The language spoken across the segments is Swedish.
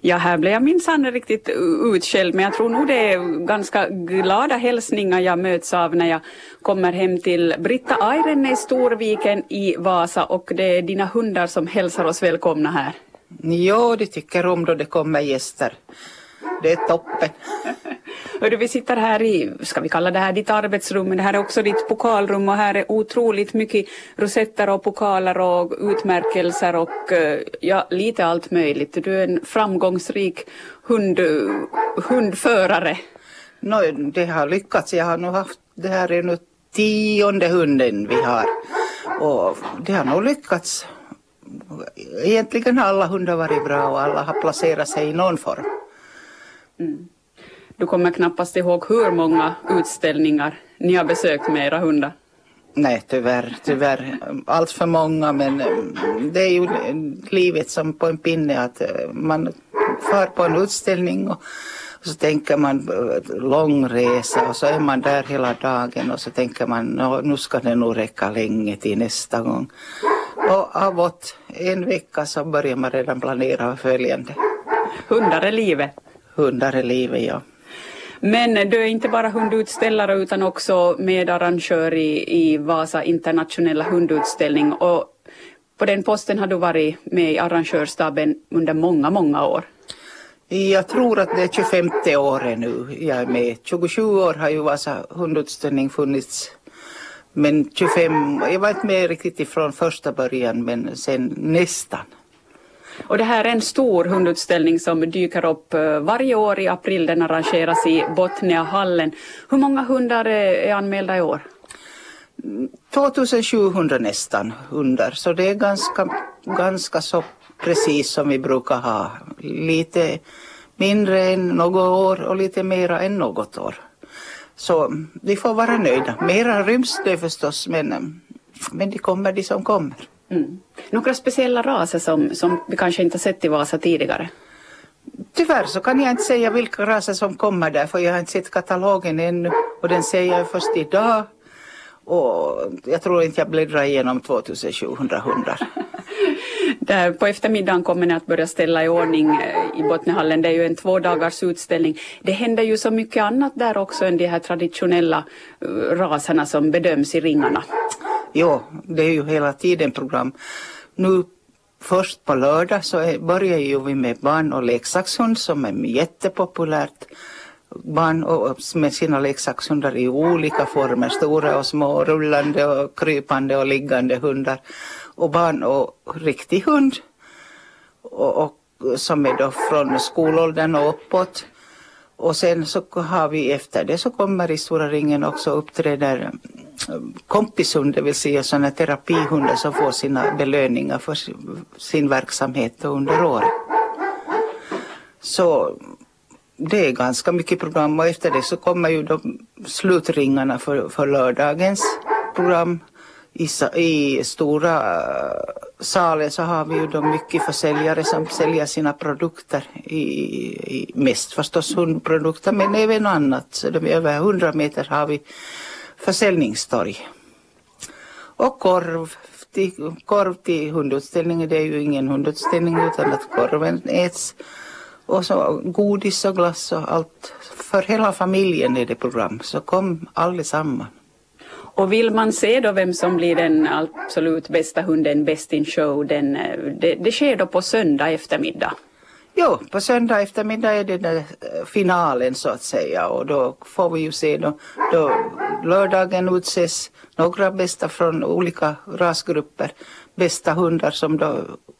Ja, här blev jag minsann riktigt utskälld, men jag tror nog det är ganska glada hälsningar jag möts av när jag kommer hem till Britta Airenne i Storviken i Vasa och det är dina hundar som hälsar oss välkomna här. Ja, de tycker om då det kommer gäster. Det är toppen. Hörru, vi sitter här i, ska vi kalla det här ditt arbetsrum, men det här är också ditt pokalrum och här är otroligt mycket rosetter och pokaler och utmärkelser och eh, ja, lite allt möjligt. Du är en framgångsrik hund, hundförare. No, det har lyckats. Jag har nog haft, det här är nu tionde hunden vi har och det har nog lyckats. Egentligen har alla hundar varit bra och alla har placerat sig i någon form. Mm. Du kommer knappast ihåg hur många utställningar ni har besökt med era hundar? Nej, tyvärr, tyvärr. Allt för många, men eh, det är ju livet som på en pinne att eh, man far på en utställning och, så tänker man eh, lång resa och så är man där hela dagen och så tänker man nu ska det nog räcka länge till nästa gång. Och avåt en vecka så börjar man redan planera följande. Hundar är livet. Hundar är livet, ja. Men du är inte bara hundutställare utan också medarrangör i, i Vasa internationella hundutställning och på den posten har du varit med i arrangörsstaben under många, många år. Jag tror att det är 25 året nu jag är med. 27 år har ju Vasa hundutställning funnits. Men 25, jag var inte med riktigt ifrån första början men sen nästan. Och det här är en stor hundutställning som dyker upp eh, varje år i april. Den arrangeras i Botniahallen. Hur många hundar eh, är anmälda i år? 2700 nästan hundar, så det är ganska, ganska så precis som vi brukar ha. Lite mindre än något år och lite mera än något år. Så vi får vara nöjda. Mera ryms det förstås men, eh, men det kommer de som kommer. Mm. Några speciella raser som, som vi kanske inte sett i Vasa tidigare? Tyvärr så kan jag inte säga vilka raser som kommer där för jag har inte sett katalogen ännu och den ser jag först idag. Och jag tror inte jag bläddrar igenom 2700 hundar. Där på eftermiddagen kommer ni att börja ställa i ordning eh, i Botnihallen. Det är ju en två dagars utställning. Det händer ju så mycket annat där också än de här traditionella eh, raserna som bedöms i ringarna. Jo, det är ju hela tiden program. Nu först på lördag så börjar ju vi med barn och leksakshund som är jättepopulärt. Barn och, med sina leksakshundar i olika former, stora och små, rullande och krypande och liggande hundar. Och barn och riktig hund. Och, och som är då från skolåldern och uppåt. Och sen så har vi efter det så kommer i Stora ringen också uppträder kompishund, det vill säga sådana terapihundar som får sina belöningar för sin verksamhet under året. Så det är ganska mycket program och efter det så kommer ju de slutringarna för, för lördagens program. I, I stora eh, salen så har vi ju då mycket försäljare som säljer sina produkter. I, i, mest förstås hundprodukter men även annat. Så de över 100 meter har vi försäljningstorg. Och korv till, korv till hundutställningen, det är ju ingen hundutställning utan att korven äts. Och så godis och glass och allt. För hela familjen är det program, så kom allesammans. Och vill man se då vem som blir den absolut bästa hunden, best in show, den, eh, det, det sker då på söndag eftermiddag? Jo, på söndag eftermiddag är det den eh, finalen så att säga och då får vi ju se då, då lördagen utses några bästa från olika rasgrupper, bästa hundar som då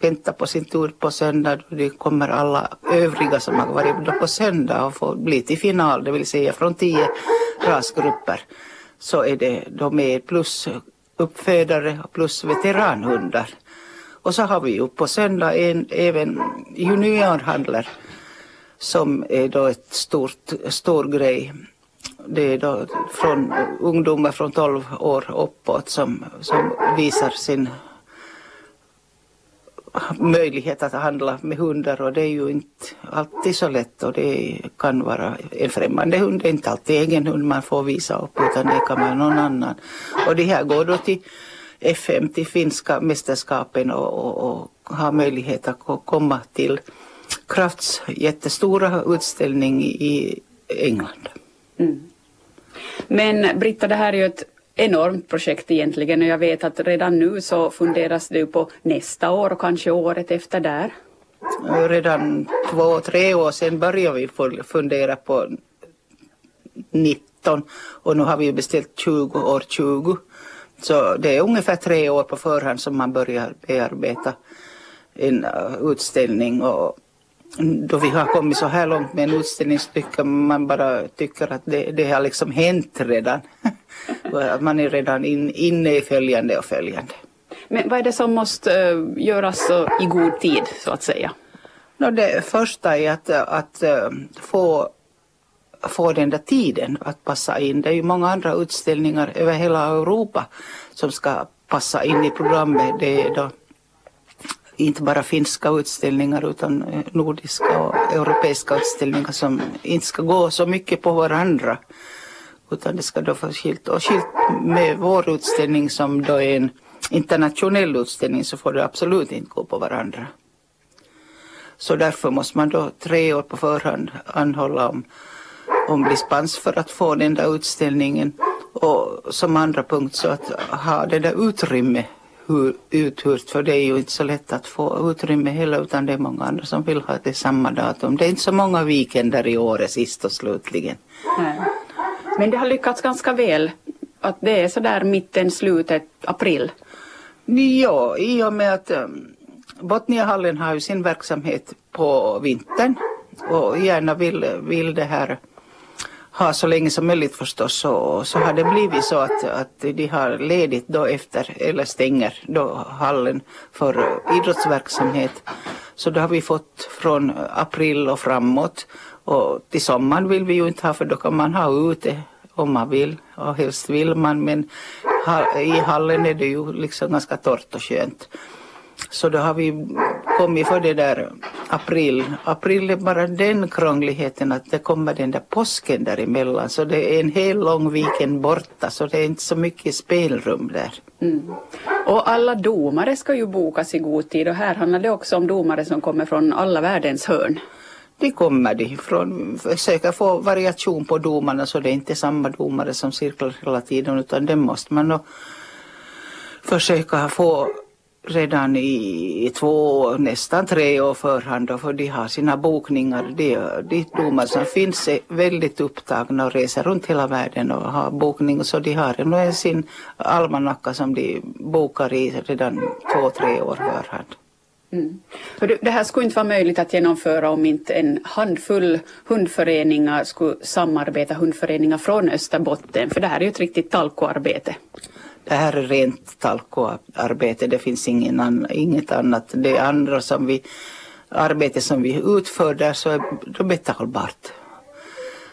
väntar på sin tur på söndag. Då det kommer alla övriga som har varit då på söndag och får bli till final, det vill säga från tio rasgrupper så är det då med plus uppfödare plus veteranhundar. Och så har vi ju på söndag en, även juniorhandlar som är då ett stort, stor grej. Det är då från ungdomar från 12 år uppåt som, som visar sin möjlighet att handla med hundar och det är ju inte alltid så lätt och det kan vara en främmande hund, det är inte alltid egen hund man får visa upp utan det kan vara någon annan. Och det här går då till FM, till finska mästerskapen och, och, och har möjlighet att komma till Krafts jättestora utställning i England. Mm. Men Britta, det här är ju ett enormt projekt egentligen och jag vet att redan nu så funderas det på nästa år och kanske året efter där. Redan två, tre år sedan började vi fundera på 19 och nu har vi beställt 20 år 20. Så det är ungefär tre år på förhand som man börjar bearbeta en uh, utställning och då vi har kommit så här långt med en utställning så tycker man bara tycker att det, det har liksom hänt redan. man är redan in, inne i följande och följande. Men vad är det som måste uh, göras i god tid så att säga? No, det första är att, att uh, få, få den där tiden att passa in. Det är ju många andra utställningar över hela Europa som ska passa in i programmet. Det är då inte bara finska utställningar utan eh, nordiska och europeiska utställningar som inte ska gå så mycket på varandra. Utan det ska då få skilt. Och skilt med vår utställning som då är en internationell utställning så får det absolut inte gå på varandra. Så därför måste man då tre år på förhand anhålla om, om dispens för att få den där utställningen. Och som andra punkt så att ha det där utrymme uthyrt för det är ju inte så lätt att få utrymme heller utan det är många andra som vill ha det samma datum. Det är inte så många weekender i året sist och slutligen. Nej. Men det har lyckats ganska väl att det är sådär mitten, slutet, april? Ja, i och med att um, Botniahallen har ju sin verksamhet på vintern och gärna vill, vill det här ha så länge som möjligt förstås så, så har det blivit så att, att de har ledigt då efter eller stänger då hallen för idrottsverksamhet. Så då har vi fått från april och framåt och till sommaren vill vi ju inte ha för då kan man ha ute om man vill och helst vill man men i hallen är det ju liksom ganska torrt och skönt. Så då har vi kommit för det där april. April är bara den krångligheten att det kommer den där påsken däremellan. Så det är en hel lång weekend borta så det är inte så mycket spelrum där. Mm. Och alla domare ska ju bokas i god tid och här handlar det också om domare som kommer från alla världens hörn. Det kommer de från, försöka få variation på domarna så det är inte samma domare som cirklar hela tiden utan det måste man försöka få redan i två, nästan tre år förhand då, för de har sina bokningar. De, de domar som finns är väldigt upptagna och reser runt hela världen och har bokning så de har nog sin almanacka som de bokar i redan två, tre år förhand. Mm. Det här skulle inte vara möjligt att genomföra om inte en handfull hundföreningar skulle samarbeta, hundföreningar från Österbotten, för det här är ju ett riktigt talkoarbete. Det här är rent talkoarbete, det finns ingen an, inget annat. Det andra som vi, arbete som vi utför där så är det betalbart.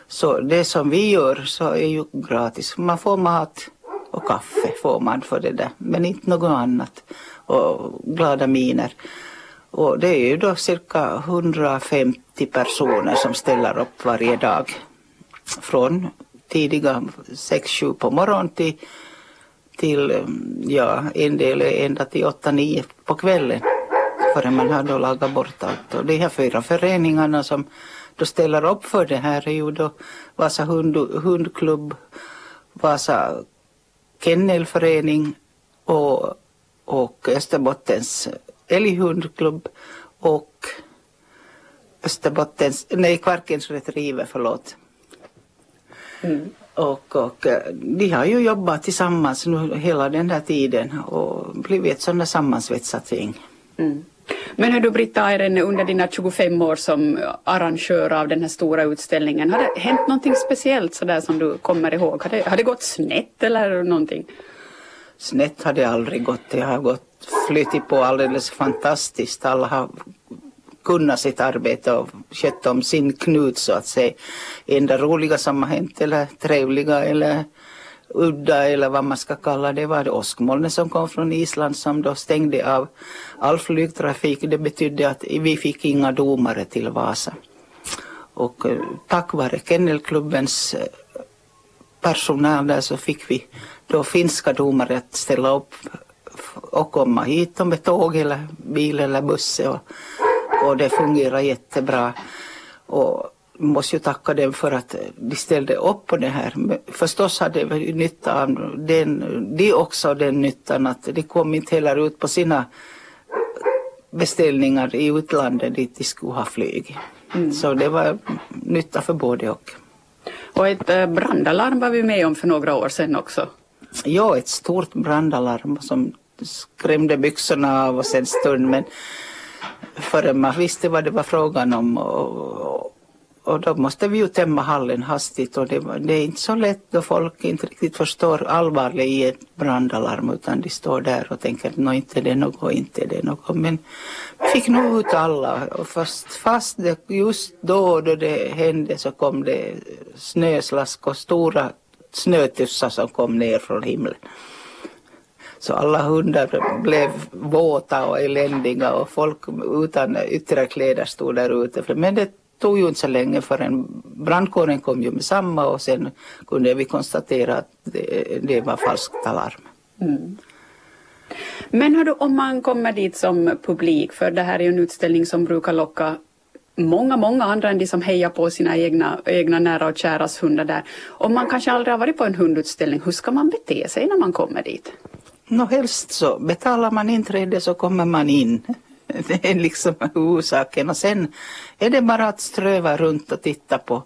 Så det som vi gör så är ju gratis. Man får mat och kaffe får man för det där, men inte något annat. Och glada miner. Och det är ju då cirka 150 personer som ställer upp varje dag. Från tidiga 6-7 på morgonen till till, um, ja, en del är ända till 8-9 på kvällen förrän man har då lagat bort allt. Och de här fyra föreningarna som då ställer upp för det här är ju då Vasa hund, hundklubb, Vasa kennelförening och, och Österbottens älghundklubb och Österbottens, nej Kvarkens retriever, förlåt. Mm. Och, och eh, de har ju jobbat tillsammans nu hela den här tiden och blivit ett sådant sammansvetsat gäng. Mm. Men hur du Britta Airen under dina 25 år som arrangör av den här stora utställningen, har det hänt någonting speciellt sådär som du kommer ihåg? Har det, har det gått snett eller någonting? Snett har det aldrig gått. Det har gått flyttigt på alldeles fantastiskt. Alla har kunna sitt arbete och sköta om sin knut så att säga. Enda roliga som har hänt eller trevliga eller udda eller vad man ska kalla det var det åskmolnet som kom från Island som då stängde av all flygtrafik. Det betydde att vi fick inga domare till Vasa. Och eh, tack vare Kennelklubbens eh, personal där så fick vi då finska domare att ställa upp och komma hit med tåg eller bil eller buss. Och och det fungerar jättebra. Och måste ju tacka dem för att de ställde upp på det här. Förstås hade vi nytta av den, de också den nyttan att de kom inte heller ut på sina beställningar i utlandet dit de skulle ha flyg. Mm. Så det var nytta för både och. Och ett eh, brandalarm var vi med om för några år sedan också. Ja, ett stort brandalarm som skrämde byxorna av oss en stund men förrän man visste vad det var frågan om och, och då måste vi ju tämma hallen hastigt och det, det, är inte så lätt då folk inte riktigt förstår allvaret i ett brandalarm utan de står där och tänker att inte det är något, inte det är något. Men vi fick nog ut alla och fast, fast det just då då det hände så kom det snöslask och stora snötussar som kom ner från himlen. Så alla hundar blev våta och eländiga och folk utan yttre kläder stod där ute. Men det tog ju inte så länge förrän brandkåren kom ju med samma och sen kunde vi konstatera att det, det var falskt alarm. Mm. Men hördu, om man kommer dit som publik, för det här är ju en utställning som brukar locka många, många andra än de som hejar på sina egna, egna nära och käras hundar där. Om man kanske aldrig har varit på en hundutställning, hur ska man bete sig när man kommer dit? Nå helst så betalar man inträde så kommer man in. Det är liksom orsaken och sen är det bara att ströva runt och titta på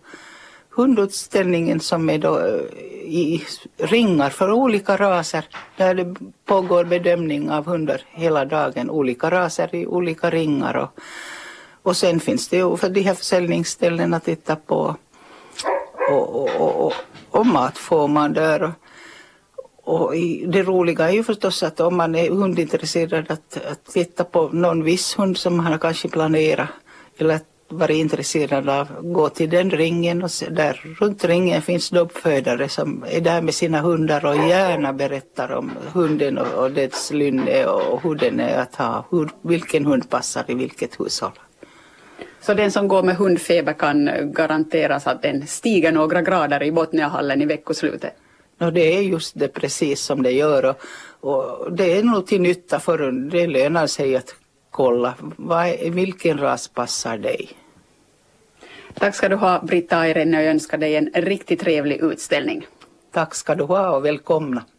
hundutställningen som är då eh, i ringar för olika raser där det pågår bedömning av hundar hela dagen. Olika raser i olika ringar och, och sen finns det ju för de här försäljningsställena att titta på och, och, och, och, och mat får man där. Och, det roliga är ju förstås att om man är hundintresserad att, att titta på någon viss hund som man har kanske planerat eller varit intresserad av, gå till den ringen och se där runt ringen finns det uppfödare som är där med sina hundar och gärna berättar om hunden och, och dess lynne och hur den är att ha, hur, vilken hund passar i vilket hushåll. Så den som går med hundfeber kan garanteras att den stiger några grader i Botniahallen i veckoslutet? Och det är just det precis som det gör och, och det är nog till nytta för det lönar sig att kolla vad, vilken ras passar dig. Tack ska du ha Britta Airenne och jag önskar dig en riktigt trevlig utställning. Tack ska du ha och välkomna.